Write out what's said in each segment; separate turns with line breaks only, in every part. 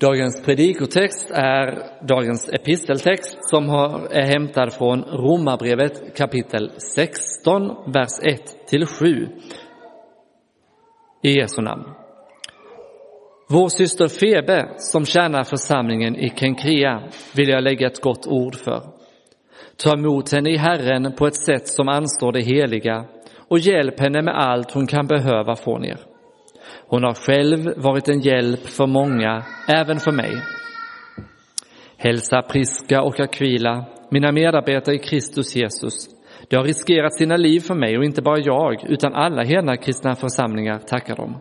Dagens predikotext är dagens episteltext som är hämtad från Romarbrevet kapitel 16, vers 1-7. I Jesu namn. Vår syster Febe, som tjänar församlingen i Kenkrea, vill jag lägga ett gott ord för. Ta emot henne i Herren på ett sätt som anstår det heliga och hjälp henne med allt hon kan behöva från er. Hon har själv varit en hjälp för många, även för mig. Hälsa Priska och Aquila, mina medarbetare i Kristus Jesus. De har riskerat sina liv för mig och inte bara jag, utan alla hedna kristna församlingar tackar dem.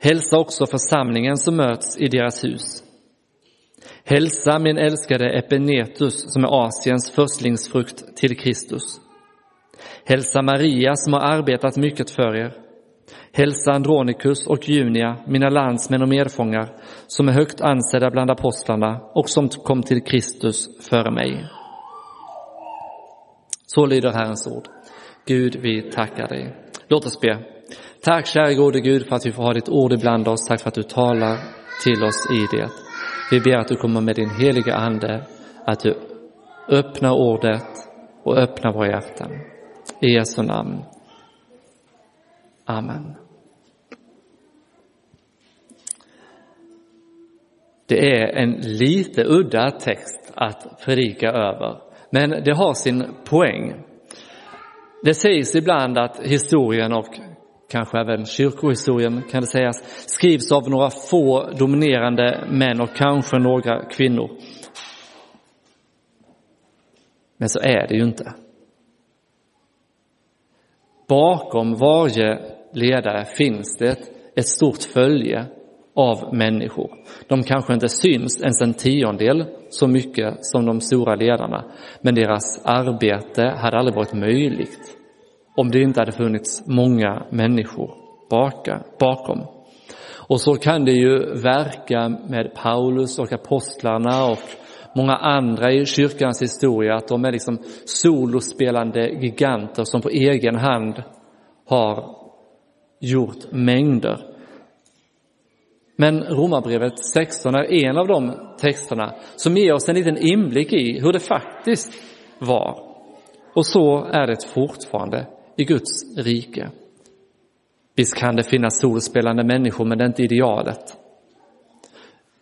Hälsa också församlingen som möts i deras hus. Hälsa min älskade Epenetus som är Asiens förstlingsfrukt till Kristus. Hälsa Maria som har arbetat mycket för er. Hälsa Andronikus och Junia, mina landsmän och medfångar, som är högt ansedda bland apostlarna och som kom till Kristus före mig. Så lyder Herrens ord. Gud, vi tackar dig. Låt oss be. Tack kära gode Gud för att vi får ha ditt ord ibland oss. Tack för att du talar till oss i det. Vi ber att du kommer med din heliga Ande, att du öppnar ordet och öppnar våra hjärtan. I Jesu namn. Amen. Det är en lite udda text att predika över, men det har sin poäng. Det sägs ibland att historien och kanske även kyrkohistorien kan det sägas, skrivs av några få dominerande män och kanske några kvinnor. Men så är det ju inte. Bakom varje ledare finns det ett stort följe av människor. De kanske inte syns ens en tiondel så mycket som de stora ledarna, men deras arbete hade aldrig varit möjligt om det inte hade funnits många människor bakom. Och så kan det ju verka med Paulus och apostlarna och många andra i kyrkans historia att de är liksom solospelande giganter som på egen hand har gjort mängder. Men Romarbrevet 16 är en av de texterna som ger oss en liten inblick i hur det faktiskt var. Och så är det fortfarande i Guds rike. Visst kan det finnas solspelande människor, men det är inte idealet.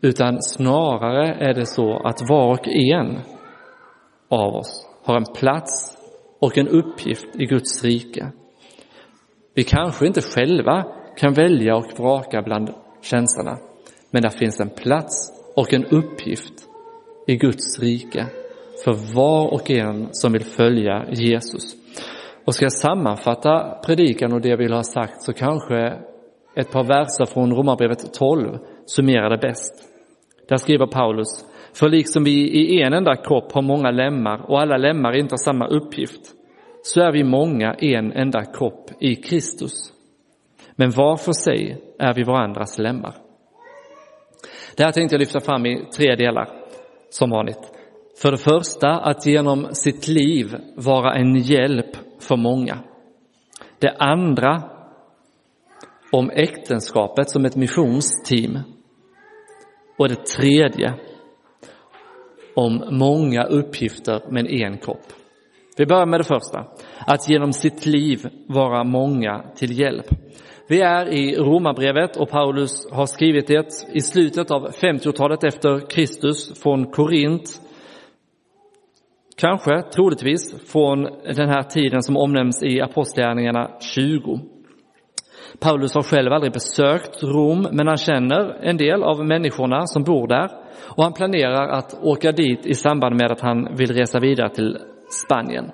Utan snarare är det så att var och en av oss har en plats och en uppgift i Guds rike. Vi kanske inte själva kan välja och vraka bland känslorna. men där finns en plats och en uppgift i Guds rike för var och en som vill följa Jesus. Och ska jag sammanfatta predikan och det jag vill ha sagt så kanske ett par verser från Romarbrevet 12 summerar det bäst. Där skriver Paulus, för liksom vi i en enda kropp har många lemmar och alla lemmar inte har samma uppgift, så är vi många en enda kropp i Kristus. Men var för sig är vi varandras lemmar. Det här tänkte jag lyfta fram i tre delar, som vanligt. För det första, att genom sitt liv vara en hjälp för många. Det andra, om äktenskapet som ett missionsteam. Och det tredje, om många uppgifter men en kropp. Vi börjar med det första, att genom sitt liv vara många till hjälp. Vi är i Romarbrevet och Paulus har skrivit det i slutet av 50-talet efter Kristus från Korint Kanske, troligtvis, från den här tiden som omnämns i Apostlagärningarna 20. Paulus har själv aldrig besökt Rom, men han känner en del av människorna som bor där och han planerar att åka dit i samband med att han vill resa vidare till Spanien.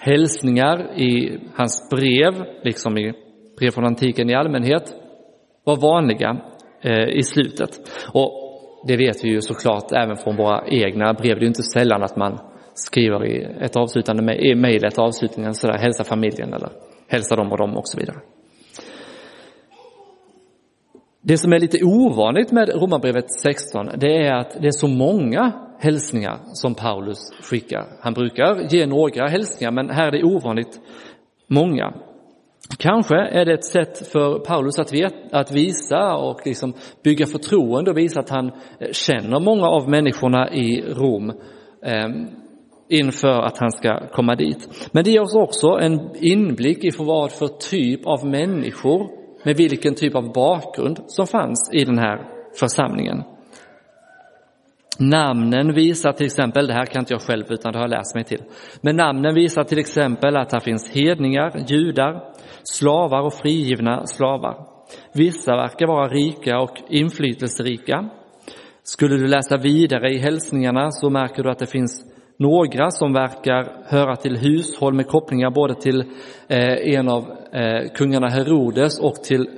Hälsningar i hans brev, liksom i brev från antiken i allmänhet, var vanliga eh, i slutet. Och det vet vi ju såklart även från våra egna brev. Det är inte sällan att man skriver i ett avslutande mejl, ett avslutningen sådär, hälsa familjen eller hälsa dem och dem och så vidare. Det som är lite ovanligt med Romarbrevet 16, det är att det är så många hälsningar som Paulus skickar. Han brukar ge några hälsningar, men här är det ovanligt många. Kanske är det ett sätt för Paulus att, veta, att visa och liksom bygga förtroende och visa att han eh, känner många av människorna i Rom eh, inför att han ska komma dit. Men det ger oss också en inblick i vad för typ av människor med vilken typ av bakgrund som fanns i den här församlingen. Namnen visar till exempel, det här kan inte jag själv utan det har jag läst mig till, men namnen visar till exempel att här finns hedningar, judar, slavar och frigivna slavar. Vissa verkar vara rika och inflytelserika. Skulle du läsa vidare i hälsningarna så märker du att det finns några som verkar höra till hushåll med kopplingar både till eh, en av eh, kungarna Herodes och till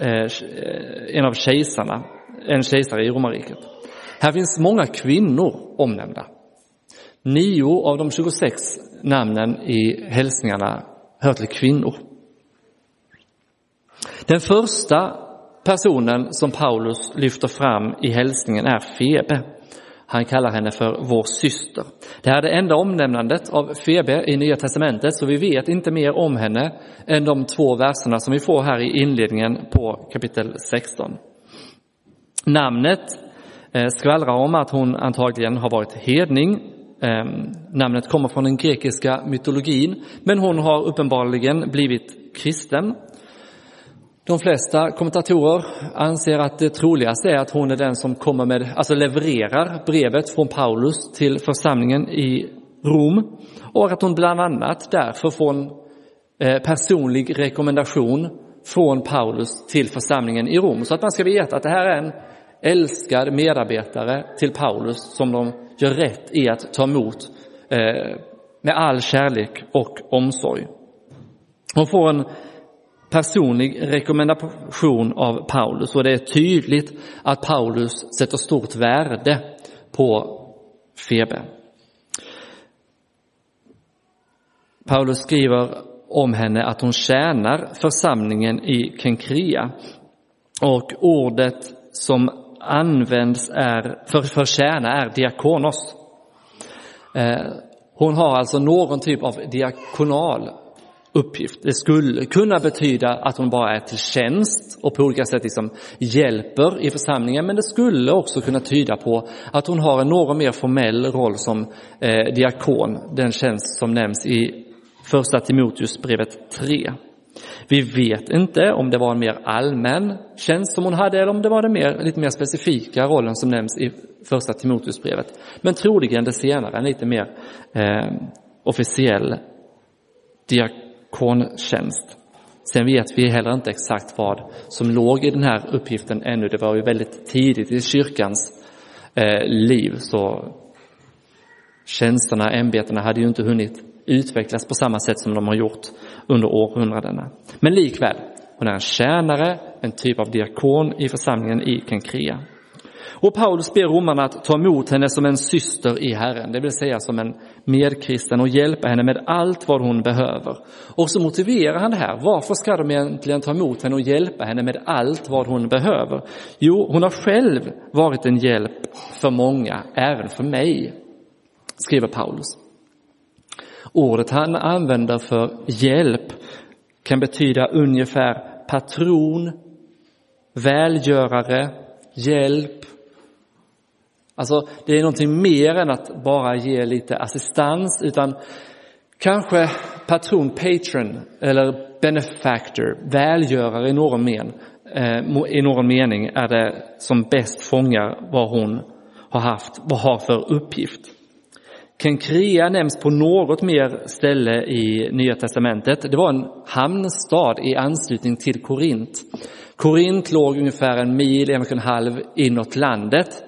eh, eh en av kejsarna, en kejsare i romarriket. Här finns många kvinnor omnämnda. Nio av de 26 namnen i hälsningarna hör till kvinnor. Den första personen som Paulus lyfter fram i hälsningen är Febe. Han kallar henne för vår syster. Det här är det enda omnämnandet av Febe i Nya Testamentet, så vi vet inte mer om henne än de två verserna som vi får här i inledningen på kapitel 16. Namnet eh, skvallrar om att hon antagligen har varit hedning. Ehm, namnet kommer från den grekiska mytologin, men hon har uppenbarligen blivit kristen de flesta kommentatorer anser att det troligaste är att hon är den som kommer med, alltså levererar brevet från Paulus till församlingen i Rom och att hon bland annat därför får en eh, personlig rekommendation från Paulus till församlingen i Rom. Så att man ska veta att det här är en älskad medarbetare till Paulus som de gör rätt i att ta emot eh, med all kärlek och omsorg. Hon får en personlig rekommendation av Paulus och det är tydligt att Paulus sätter stort värde på Febe. Paulus skriver om henne att hon tjänar församlingen i Kenkria och ordet som används är, för, för tjäna är diakonos. Eh, hon har alltså någon typ av diakonal uppgift. Det skulle kunna betyda att hon bara är till tjänst och på olika sätt liksom hjälper i församlingen, men det skulle också kunna tyda på att hon har en något mer formell roll som eh, diakon, den tjänst som nämns i första Timoteusbrevet 3. Vi vet inte om det var en mer allmän tjänst som hon hade eller om det var den mer, lite mer specifika rollen som nämns i första Timoteusbrevet. Men troligen det senare, en lite mer eh, officiell diakon diakontjänst. Sen vet vi heller inte exakt vad som låg i den här uppgiften ännu. Det var ju väldigt tidigt i kyrkans eh, liv så tjänsterna, ämbetena hade ju inte hunnit utvecklas på samma sätt som de har gjort under århundradena. Men likväl, hon är en tjänare, en typ av diakon i församlingen i Kenkrea. Och Paulus ber romarna att ta emot henne som en syster i Herren, det vill säga som en medkristen och hjälpa henne med allt vad hon behöver. Och så motiverar han det här. Varför ska de egentligen ta emot henne och hjälpa henne med allt vad hon behöver? Jo, hon har själv varit en hjälp för många, även för mig, skriver Paulus. Ordet han använder för hjälp kan betyda ungefär patron, välgörare, hjälp, Alltså det är någonting mer än att bara ge lite assistans utan kanske patron, patron eller benefactor, välgörare i någon, men, eh, i någon mening är det som bäst fångar vad hon har haft, vad har för uppgift. Kenkrea nämns på något mer ställe i Nya Testamentet. Det var en hamnstad i anslutning till Korint. Korint låg ungefär en mil, en och en halv inåt landet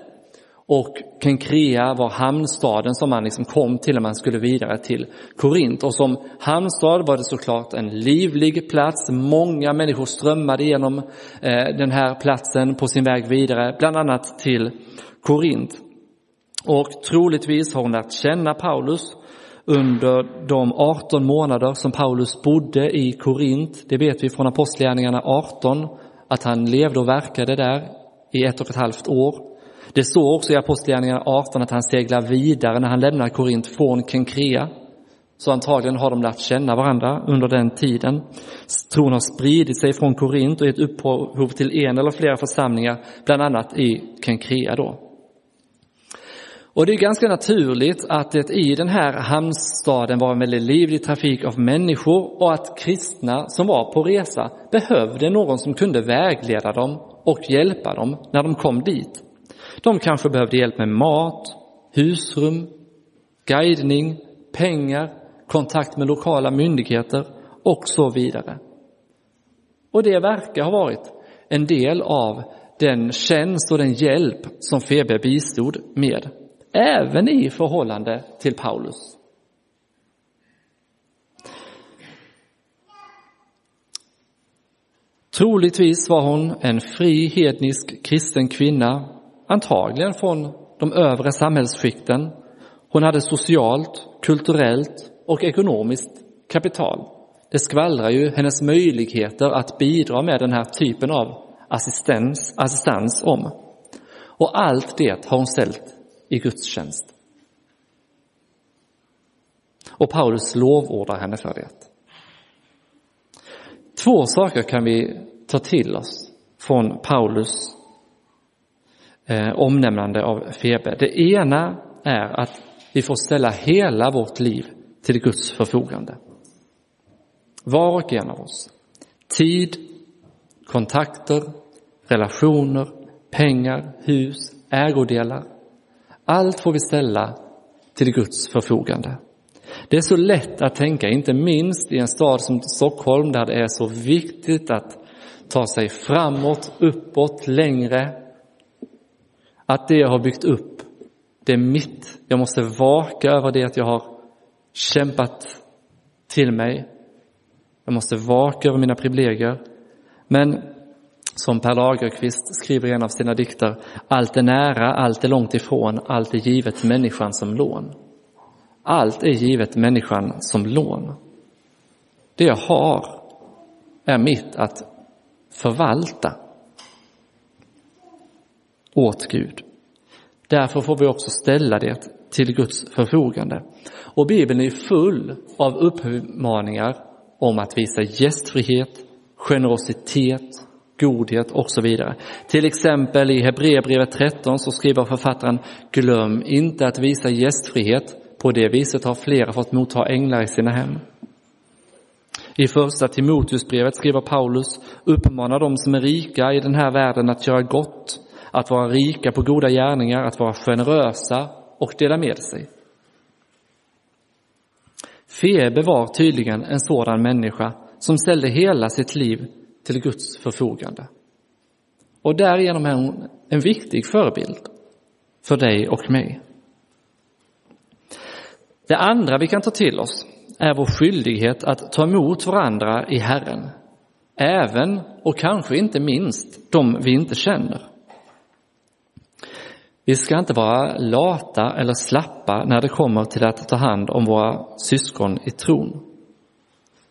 och Kenkrea var hamnstaden som man liksom kom till när man skulle vidare till Korint. Och som hamnstad var det såklart en livlig plats. Många människor strömmade genom eh, den här platsen på sin väg vidare, bland annat till Korint. Och troligtvis har hon lärt känna Paulus under de 18 månader som Paulus bodde i Korint. Det vet vi från Apostlagärningarna 18, att han levde och verkade där i ett och ett halvt år. Det står också i Apostlagärningarna 18 att han seglar vidare när han lämnar Korint från Kenkrea. Så antagligen har de lärt känna varandra under den tiden. Tron har spridit sig från Korint och gett upphov till en eller flera församlingar, bland annat i Kenkrea då. Och det är ganska naturligt att det i den här hamnstaden var en väldigt livlig trafik av människor och att kristna som var på resa behövde någon som kunde vägleda dem och hjälpa dem när de kom dit. De kanske behövde hjälp med mat, husrum, guidning, pengar, kontakt med lokala myndigheter och så vidare. Och det verkar ha varit en del av den tjänst och den hjälp som Febe bistod med även i förhållande till Paulus. Troligtvis var hon en fri hednisk kristen kvinna, antagligen från de övre samhällsskikten. Hon hade socialt, kulturellt och ekonomiskt kapital. Det skvallrar ju hennes möjligheter att bidra med den här typen av assistans, assistans om. Och allt det har hon ställt i gudstjänst. Och Paulus lovordar henne för det. Två saker kan vi ta till oss från Paulus eh, omnämnande av Febe. Det ena är att vi får ställa hela vårt liv till Guds förfogande. Var och en av oss. Tid, kontakter, relationer, pengar, hus, ägodelar, allt får vi ställa till Guds förfogande. Det är så lätt att tänka, inte minst i en stad som Stockholm där det är så viktigt att ta sig framåt, uppåt, längre. Att det jag har byggt upp, det är mitt. Jag måste vaka över det att jag har kämpat till mig. Jag måste vaka över mina privilegier. Men som Per Lagerkvist skriver i en av sina dikter, allt är nära, allt är långt ifrån, allt är givet människan som lån. Allt är givet människan som lån. Det jag har är mitt att förvalta åt Gud. Därför får vi också ställa det till Guds förfogande. Och Bibeln är full av uppmaningar om att visa gästfrihet, generositet, godhet och så vidare. Till exempel i Hebreerbrevet 13 så skriver författaren Glöm inte att visa gästfrihet. På det viset har flera fått motta änglar i sina hem. I första Timoteusbrevet skriver Paulus Uppmana de som är rika i den här världen att göra gott, att vara rika på goda gärningar, att vara generösa och dela med sig. Febe var tydligen en sådan människa som ställde hela sitt liv till Guds förfogande. Och därigenom är hon en viktig förebild för dig och mig. Det andra vi kan ta till oss är vår skyldighet att ta emot varandra i Herren, även och kanske inte minst de vi inte känner. Vi ska inte vara lata eller slappa när det kommer till att ta hand om våra syskon i tron.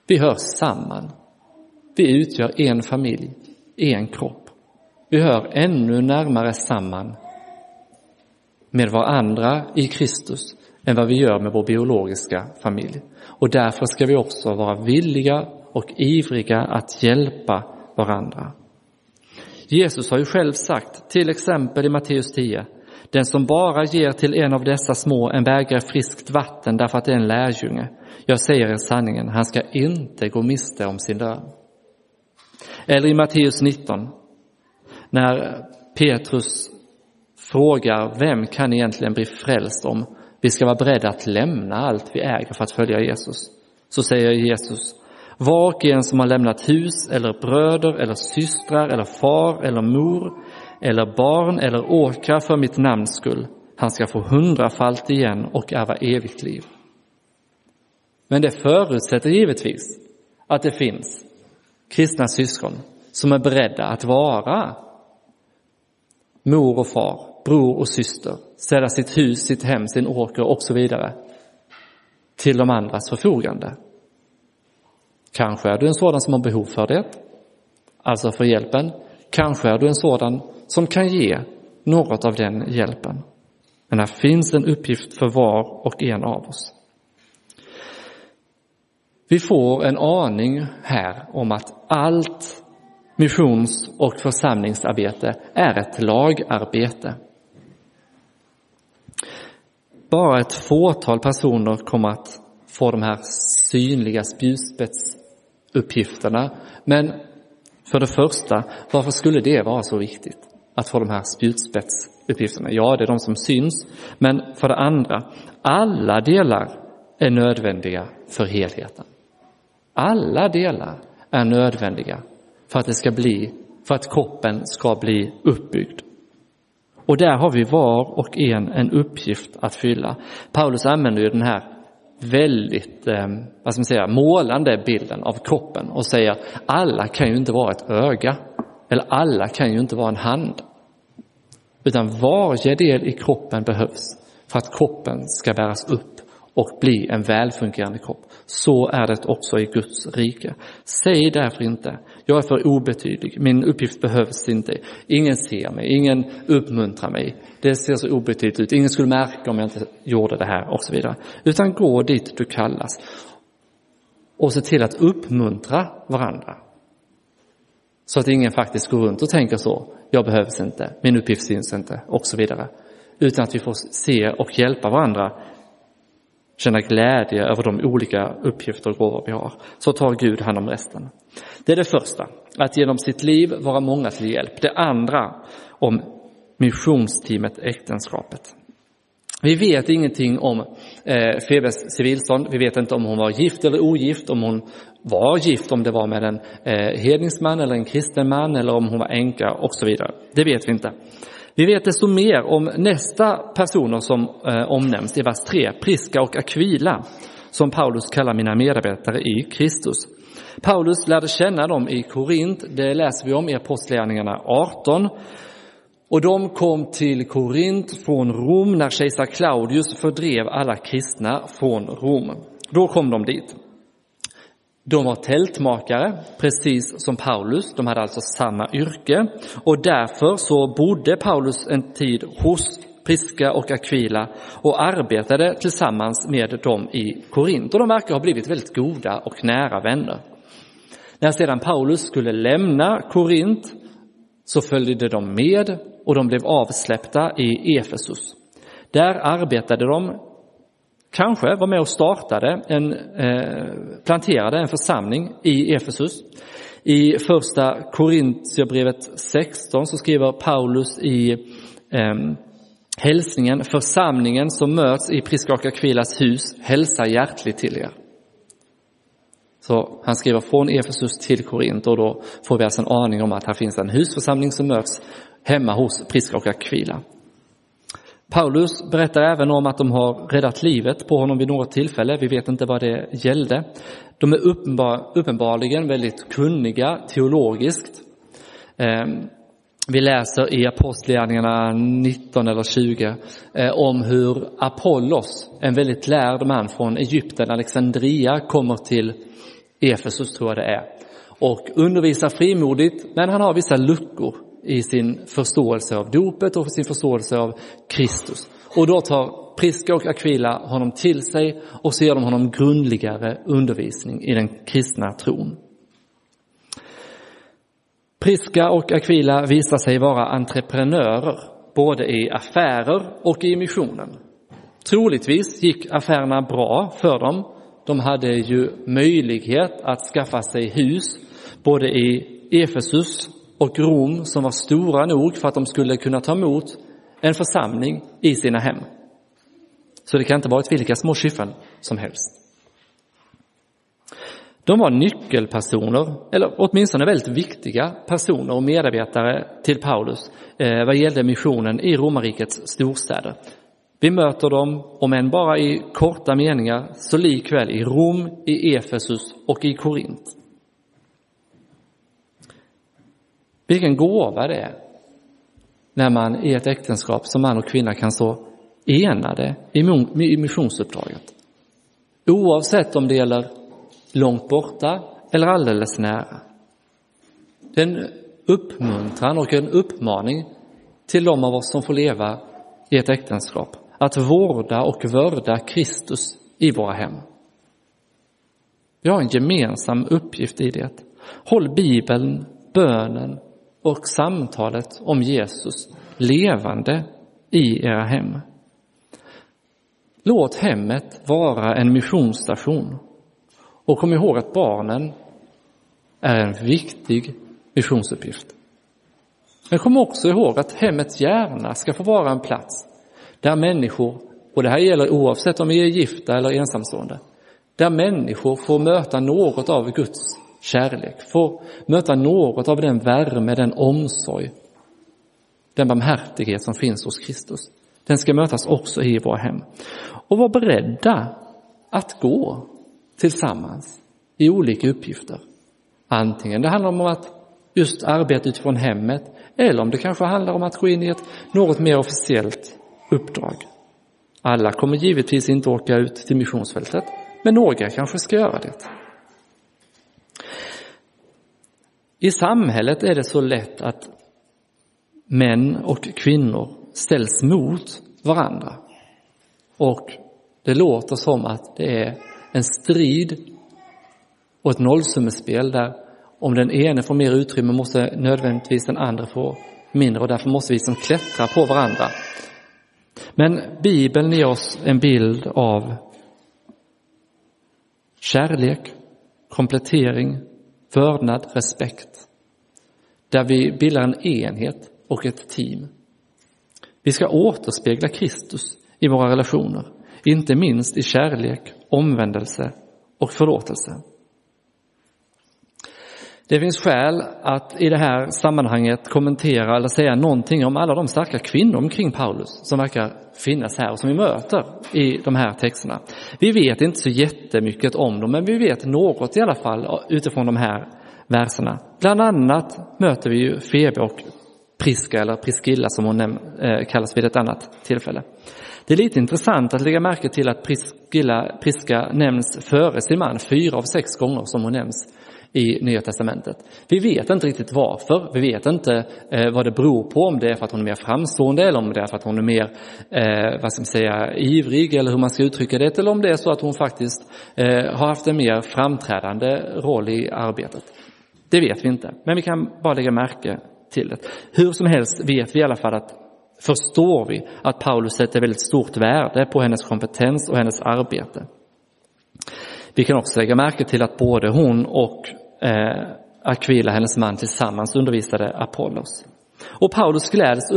Vi hör samman vi utgör en familj, en kropp. Vi hör ännu närmare samman med varandra i Kristus än vad vi gör med vår biologiska familj. Och därför ska vi också vara villiga och ivriga att hjälpa varandra. Jesus har ju själv sagt, till exempel i Matteus 10, den som bara ger till en av dessa små en bägare friskt vatten därför att det är en lärjunge, jag säger er sanningen, han ska inte gå miste om sin lön. Eller i Matteus 19, när Petrus frågar vem kan egentligen bli frälst om vi ska vara beredda att lämna allt vi äger för att följa Jesus. Så säger Jesus, var och en som har lämnat hus eller bröder eller systrar eller far eller mor eller barn eller åkrar för mitt namns skull, han ska få hundrafalt igen och ärva evigt liv. Men det förutsätter givetvis att det finns kristna syskon som är beredda att vara mor och far, bror och syster, ställa sitt hus, sitt hem, sin åker och så vidare. till de andras förfogande. Kanske är du en sådan som har behov för det, alltså för hjälpen. Kanske är du en sådan som kan ge något av den hjälpen. Men här finns en uppgift för var och en av oss. Vi får en aning här om att allt missions och församlingsarbete är ett lagarbete. Bara ett fåtal personer kommer att få de här synliga spjutspetsuppgifterna. Men för det första, varför skulle det vara så viktigt att få de här spjutspetsuppgifterna? Ja, det är de som syns. Men för det andra, alla delar är nödvändiga för helheten. Alla delar är nödvändiga för att det ska bli, för att kroppen ska bli uppbyggd. Och där har vi var och en en uppgift att fylla. Paulus använder ju den här väldigt, eh, vad ska man säga, målande bilden av kroppen och säger alla kan ju inte vara ett öga eller alla kan ju inte vara en hand. Utan varje del i kroppen behövs för att kroppen ska bäras upp och bli en välfungerande kropp. Så är det också i Guds rike. Säg därför inte, jag är för obetydlig, min uppgift behövs inte, ingen ser mig, ingen uppmuntrar mig, det ser så obetydligt ut, ingen skulle märka om jag inte gjorde det här och så vidare. Utan gå dit du kallas och se till att uppmuntra varandra. Så att ingen faktiskt går runt och tänker så, jag behövs inte, min uppgift syns inte och så vidare. Utan att vi får se och hjälpa varandra känna glädje över de olika uppgifter och gåvor vi har, så tar Gud hand om resten. Det är det första, att genom sitt liv vara många till hjälp. Det andra om missionsteamet Äktenskapet. Vi vet ingenting om eh, Febes civilstånd. Vi vet inte om hon var gift eller ogift, om hon var gift, om det var med en eh, hedningsman eller en kristen man eller om hon var änka och så vidare. Det vet vi inte. Vi vet desto mer om nästa personer som eh, omnämns i vers 3, Priska och Aquila, som Paulus kallar mina medarbetare i Kristus. Paulus lärde känna dem i Korint, det läser vi om i Apostlagärningarna 18. Och de kom till Korint från Rom när kejsar Claudius fördrev alla kristna från Rom. Då kom de dit. De var tältmakare, precis som Paulus. De hade alltså samma yrke och därför så bodde Paulus en tid hos Priska och Aquila och arbetade tillsammans med dem i Korint. Och de verkar ha blivit väldigt goda och nära vänner. När sedan Paulus skulle lämna Korint så följde de med och de blev avsläppta i Efesus. Där arbetade de kanske var med och startade en, eh, planterade en församling i Efesus. I första Korintierbrevet 16 så skriver Paulus i eh, hälsningen församlingen som möts i Priska Kvilas hus hälsar hjärtligt till er. Så han skriver från Efesus till Korint och då får vi alltså en aning om att här finns en husförsamling som möts hemma hos Priska och Akvila. Paulus berättar även om att de har räddat livet på honom vid något tillfälle. Vi vet inte vad det gällde. De är uppenbar, uppenbarligen väldigt kunniga teologiskt. Ehm, vi läser i Apostlagärningarna 19 eller 20 eh, om hur Apollos, en väldigt lärd man från Egypten, Alexandria, kommer till Efesus tror jag det är och undervisar frimodigt, men han har vissa luckor i sin förståelse av dopet och sin förståelse av Kristus. Och då tar Priska och Aquila honom till sig och så ger de honom grundligare undervisning i den kristna tron. Priska och Aquila visar sig vara entreprenörer både i affärer och i missionen. Troligtvis gick affärerna bra för dem. De hade ju möjlighet att skaffa sig hus både i Efesus och Rom som var stora nog för att de skulle kunna ta emot en församling i sina hem. Så det kan inte varit vilka små skyffel som helst. De var nyckelpersoner, eller åtminstone väldigt viktiga personer och medarbetare till Paulus eh, vad gällde missionen i romarrikets storstäder. Vi möter dem, om än bara i korta meningar, så likväl i Rom, i Efesus och i Korint. Vilken gåva det är när man i ett äktenskap som man och kvinna kan stå enade i missionsuppdraget. Oavsett om det gäller långt borta eller alldeles nära. Det är en uppmuntran och en uppmaning till de av oss som får leva i ett äktenskap att vårda och vörda Kristus i våra hem. Vi har en gemensam uppgift i det. Håll Bibeln, bönen och samtalet om Jesus levande i era hem. Låt hemmet vara en missionsstation. Och kom ihåg att barnen är en viktig missionsuppgift. Men kom också ihåg att hemmet gärna ska få vara en plats där människor, och det här gäller oavsett om vi är gifta eller ensamstående, där människor får möta något av Guds kärlek, får möta något av den värme, den omsorg, den barmhärtighet som finns hos Kristus. Den ska mötas också i våra hem. Och vara beredda att gå tillsammans i olika uppgifter. Antingen det handlar om att just arbeta utifrån hemmet eller om det kanske handlar om att gå in i ett något mer officiellt uppdrag. Alla kommer givetvis inte åka ut till missionsfältet, men några kanske ska göra det. I samhället är det så lätt att män och kvinnor ställs mot varandra. Och det låter som att det är en strid och ett nollsummespel där om den ene får mer utrymme måste nödvändigtvis den andra få mindre och därför måste vi som klättra på varandra. Men Bibeln ger oss en bild av kärlek, komplettering, vördnad, respekt. Där vi bildar en enhet och ett team. Vi ska återspegla Kristus i våra relationer, inte minst i kärlek, omvändelse och förlåtelse. Det finns skäl att i det här sammanhanget kommentera eller säga någonting om alla de starka kvinnor omkring Paulus som verkar finnas här och som vi möter i de här texterna. Vi vet inte så jättemycket om dem, men vi vet något i alla fall utifrån de här verserna. Bland annat möter vi ju Febe och Priska, eller Priskilla som hon eh, kallas vid ett annat tillfälle. Det är lite intressant att lägga märke till att Priskilla, Priska nämns före sin man fyra av sex gånger som hon nämns i Nya Testamentet. Vi vet inte riktigt varför, vi vet inte eh, vad det beror på, om det är för att hon är mer framstående eller om det är för att hon är mer, eh, vad ska man säga, ivrig eller hur man ska uttrycka det, eller om det är så att hon faktiskt eh, har haft en mer framträdande roll i arbetet. Det vet vi inte, men vi kan bara lägga märke till det. Hur som helst vet vi i alla fall att förstår vi att Paulus sätter väldigt stort värde på hennes kompetens och hennes arbete. Vi kan också lägga märke till att både hon och eh, Aquila, hennes man, tillsammans undervisade Apollos. Och Paulus gläds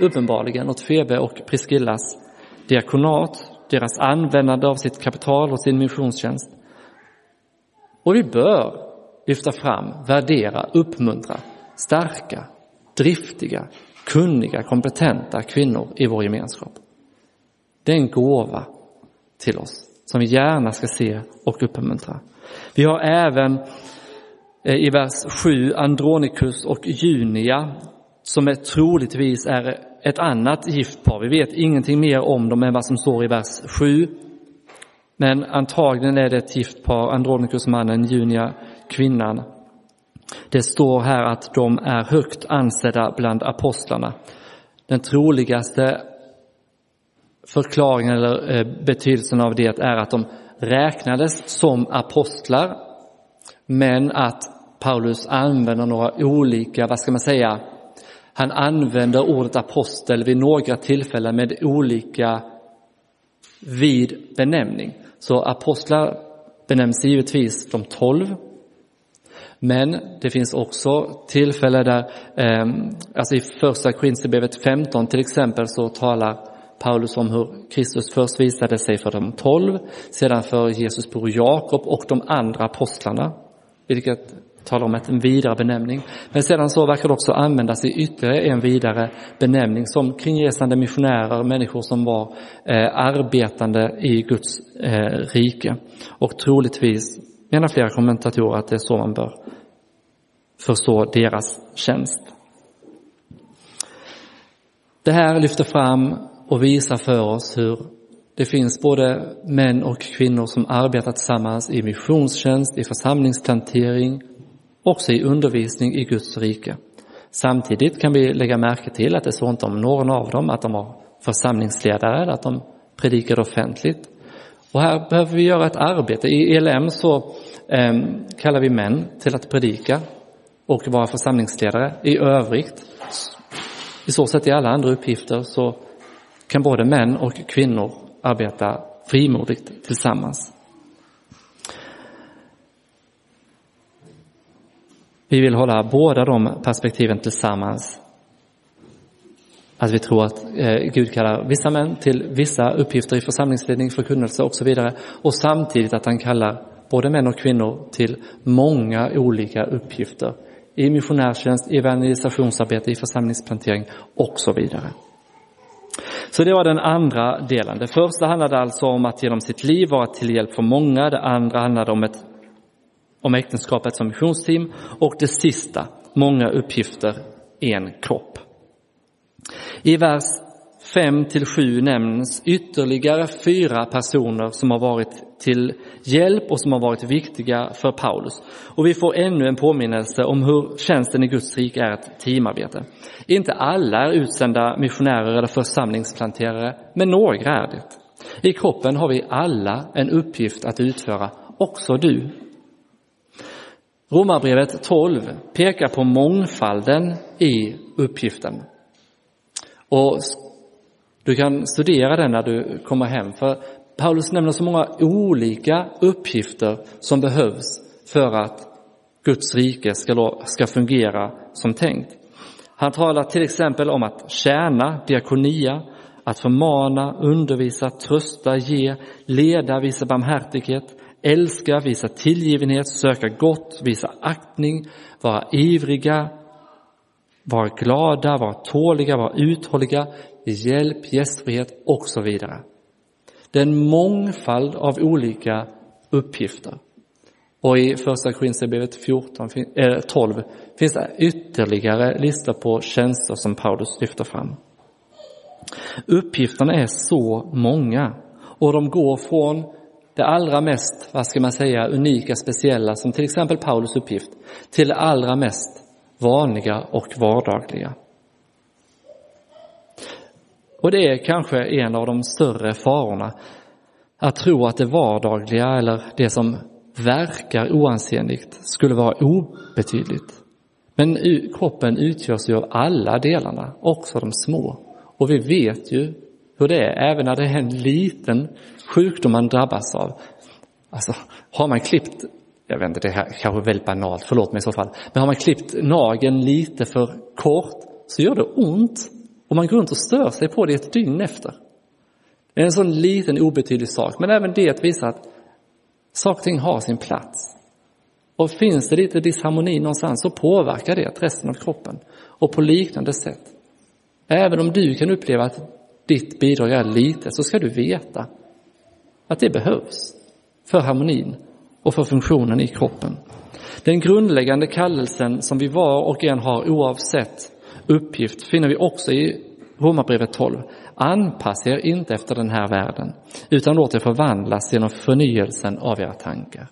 uppenbarligen åt Febe och Priskillas diakonat, deras användande av sitt kapital och sin missionstjänst. Och vi bör lyfta fram, värdera, uppmuntra starka, driftiga, kunniga, kompetenta kvinnor i vår gemenskap. Det är en gåva till oss som vi gärna ska se och uppmuntra. Vi har även Eh, i vers 7 Andronikus och Junia som är troligtvis är ett annat gift par. Vi vet ingenting mer om dem än vad som står i vers 7. Men antagligen är det ett gift par, Andronikus mannen, Junia kvinnan. Det står här att de är högt ansedda bland apostlarna. Den troligaste förklaringen eller eh, betydelsen av det är att de räknades som apostlar, men att Paulus använder några olika, vad ska man säga, han använder ordet apostel vid några tillfällen med olika vid benämning. Så apostlar benämns givetvis de tolv, men det finns också tillfällen där, ehm, alltså i första Korinthierbrevet 15 till exempel så talar Paulus om hur Kristus först visade sig för de tolv, sedan för Jesus bror Jakob och de andra apostlarna, vilket talar om en vidare benämning. Men sedan så verkar det också användas i ytterligare en vidare benämning som kringresande missionärer, människor som var eh, arbetande i Guds eh, rike. Och troligtvis menar flera kommentatorer att det är så man bör förstå deras tjänst. Det här lyfter fram och visar för oss hur Det finns både män och kvinnor som arbetar tillsammans i missionstjänst, i församlingsplantering, också i undervisning i Guds rike. Samtidigt kan vi lägga märke till att det står inte om någon av dem att de var församlingsledare eller att de predikade offentligt. Och här behöver vi göra ett arbete. I ELM så eh, kallar vi män till att predika och vara församlingsledare. I övrigt, i så sätt i alla andra uppgifter, så kan både män och kvinnor arbeta frimodigt tillsammans. Vi vill hålla båda de perspektiven tillsammans. Att vi tror att eh, Gud kallar vissa män till vissa uppgifter i församlingsledning, förkunnelse och så vidare. Och samtidigt att han kallar både män och kvinnor till många olika uppgifter i missionärstjänst, i evangelisationsarbete, i församlingsplantering och så vidare. Så det var den andra delen. Det första handlade alltså om att genom sitt liv vara till hjälp för många. Det andra handlade om, ett, om äktenskapet som missionsteam. Och det sista, många uppgifter, en kropp. I vers 5 till 7 nämns ytterligare fyra personer som har varit till hjälp och som har varit viktiga för Paulus. Och vi får ännu en påminnelse om hur tjänsten i Guds rike är ett teamarbete. Inte alla är utsända missionärer eller församlingsplanterare, men några är det. I kroppen har vi alla en uppgift att utföra, också du. Romarbrevet 12 pekar på mångfalden i uppgiften. Och du kan studera den när du kommer hem, för Paulus nämner så många olika uppgifter som behövs för att Guds rike ska, ska fungera som tänkt. Han talar till exempel om att tjäna, diakonia, att förmana, undervisa, trösta, ge, leda, visa barmhärtighet, älska, visa tillgivenhet, söka gott, visa aktning, vara ivriga, vara glada, vara tåliga, vara uthålliga, hjälp, gästfrihet och så vidare. Det är en mångfald av olika uppgifter. Och i första Korinthierbrevet 14, 12 eh, finns det ytterligare listor på tjänster som Paulus lyfter fram. Uppgifterna är så många och de går från det allra mest, vad ska man säga, unika, speciella som till exempel Paulus uppgift till det allra mest vanliga och vardagliga. Och det är kanske en av de större farorna att tro att det vardagliga eller det som verkar oansenligt skulle vara obetydligt. Men kroppen utgörs ju av alla delarna, också de små. Och vi vet ju hur det är, även när det är en liten sjukdom man drabbas av. Alltså, har man klippt, jag vet inte, det här kanske är väldigt banalt, förlåt mig i så fall, men har man klippt nageln lite för kort så gör det ont och man går runt och stör sig på det ett dygn efter. Det är en sån liten obetydlig sak, men även det visar att saker och ting har sin plats. Och finns det lite disharmoni någonstans så påverkar det resten av kroppen. Och på liknande sätt. Även om du kan uppleva att ditt bidrag är litet så ska du veta att det behövs för harmonin och för funktionen i kroppen. Den grundläggande kallelsen som vi var och en har oavsett uppgift finner vi också i Romarbrevet 12. Anpassa er inte efter den här världen, utan låt er förvandlas genom förnyelsen av era tankar.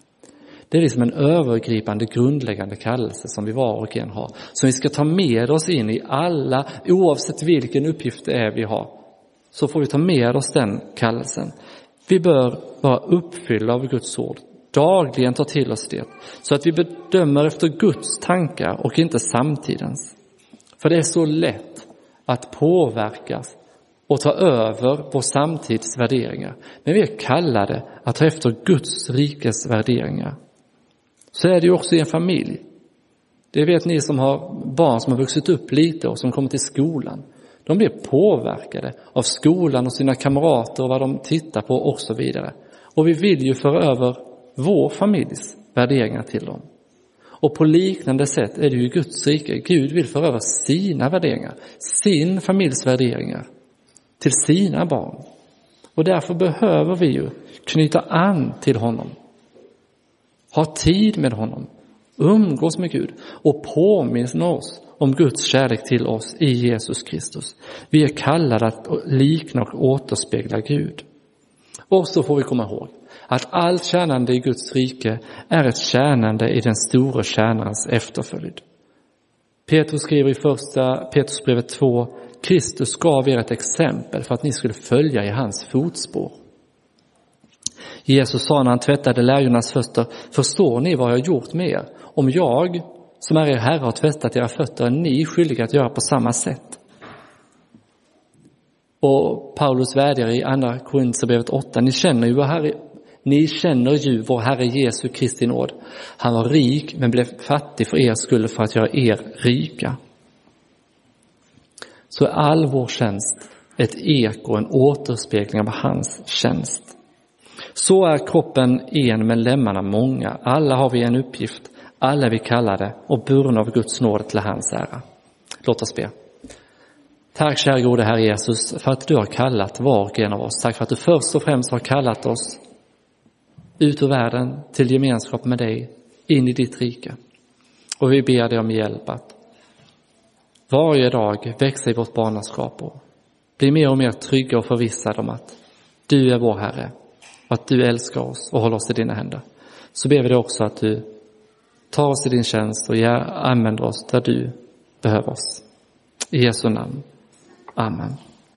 Det är liksom en övergripande, grundläggande kallelse som vi var och en har, som vi ska ta med oss in i alla, oavsett vilken uppgift det är vi har, så får vi ta med oss den kallelsen. Vi bör vara uppfyllda av Guds ord, dagligen ta till oss det, så att vi bedömer efter Guds tankar och inte samtidens. För det är så lätt att påverkas och ta över vår samtids värderingar. Men vi är kallade att ta efter Guds rikes värderingar. Så är det ju också i en familj. Det vet ni som har barn som har vuxit upp lite och som kommer till skolan. De blir påverkade av skolan och sina kamrater och vad de tittar på och så vidare. Och vi vill ju föra över vår familjs värderingar till dem. Och på liknande sätt är det ju Guds rike. Gud vill föra över sina värderingar, sin familjs värderingar till sina barn. Och därför behöver vi ju knyta an till honom. Ha tid med honom, umgås med Gud och påminna oss om Guds kärlek till oss i Jesus Kristus. Vi är kallade att likna och återspegla Gud. Och så får vi komma ihåg att allt tjänande i Guds rike är ett tjänande i den store tjänarens efterföljd. Petrus skriver i första Petrusbrevet 2, Kristus gav er ett exempel för att ni skulle följa i hans fotspår. Jesus sa när han tvättade lärjungarnas fötter, förstår ni vad jag har gjort med er? Om jag, som är er Herre, har tvättat era fötter, är ni skyldiga att göra på samma sätt. Och Paulus vädjar i andra Korintierbrevet 8, ni känner ju vår Herre, ni känner ju vår Herre Jesu Kristi nåd. Han var rik men blev fattig för er skull för att göra er rika. Så är all vår tjänst ett eko, en återspegling av hans tjänst. Så är kroppen en men lemmarna många. Alla har vi en uppgift, alla är vi kallade och burna av Guds nåd till hans ära. Låt oss be. Tack kära gode Herre Jesus för att du har kallat var och en av oss. Tack för att du först och främst har kallat oss ut ur världen till gemenskap med dig, in i ditt rike. Och vi ber dig om hjälp att varje dag växa i vårt barnaskap och bli mer och mer trygga och förvissade om att du är vår Herre och att du älskar oss och håller oss i dina händer. Så ber vi dig också att du Ta oss i din tjänst och använd oss där du behöver oss. I Jesu namn. Amen.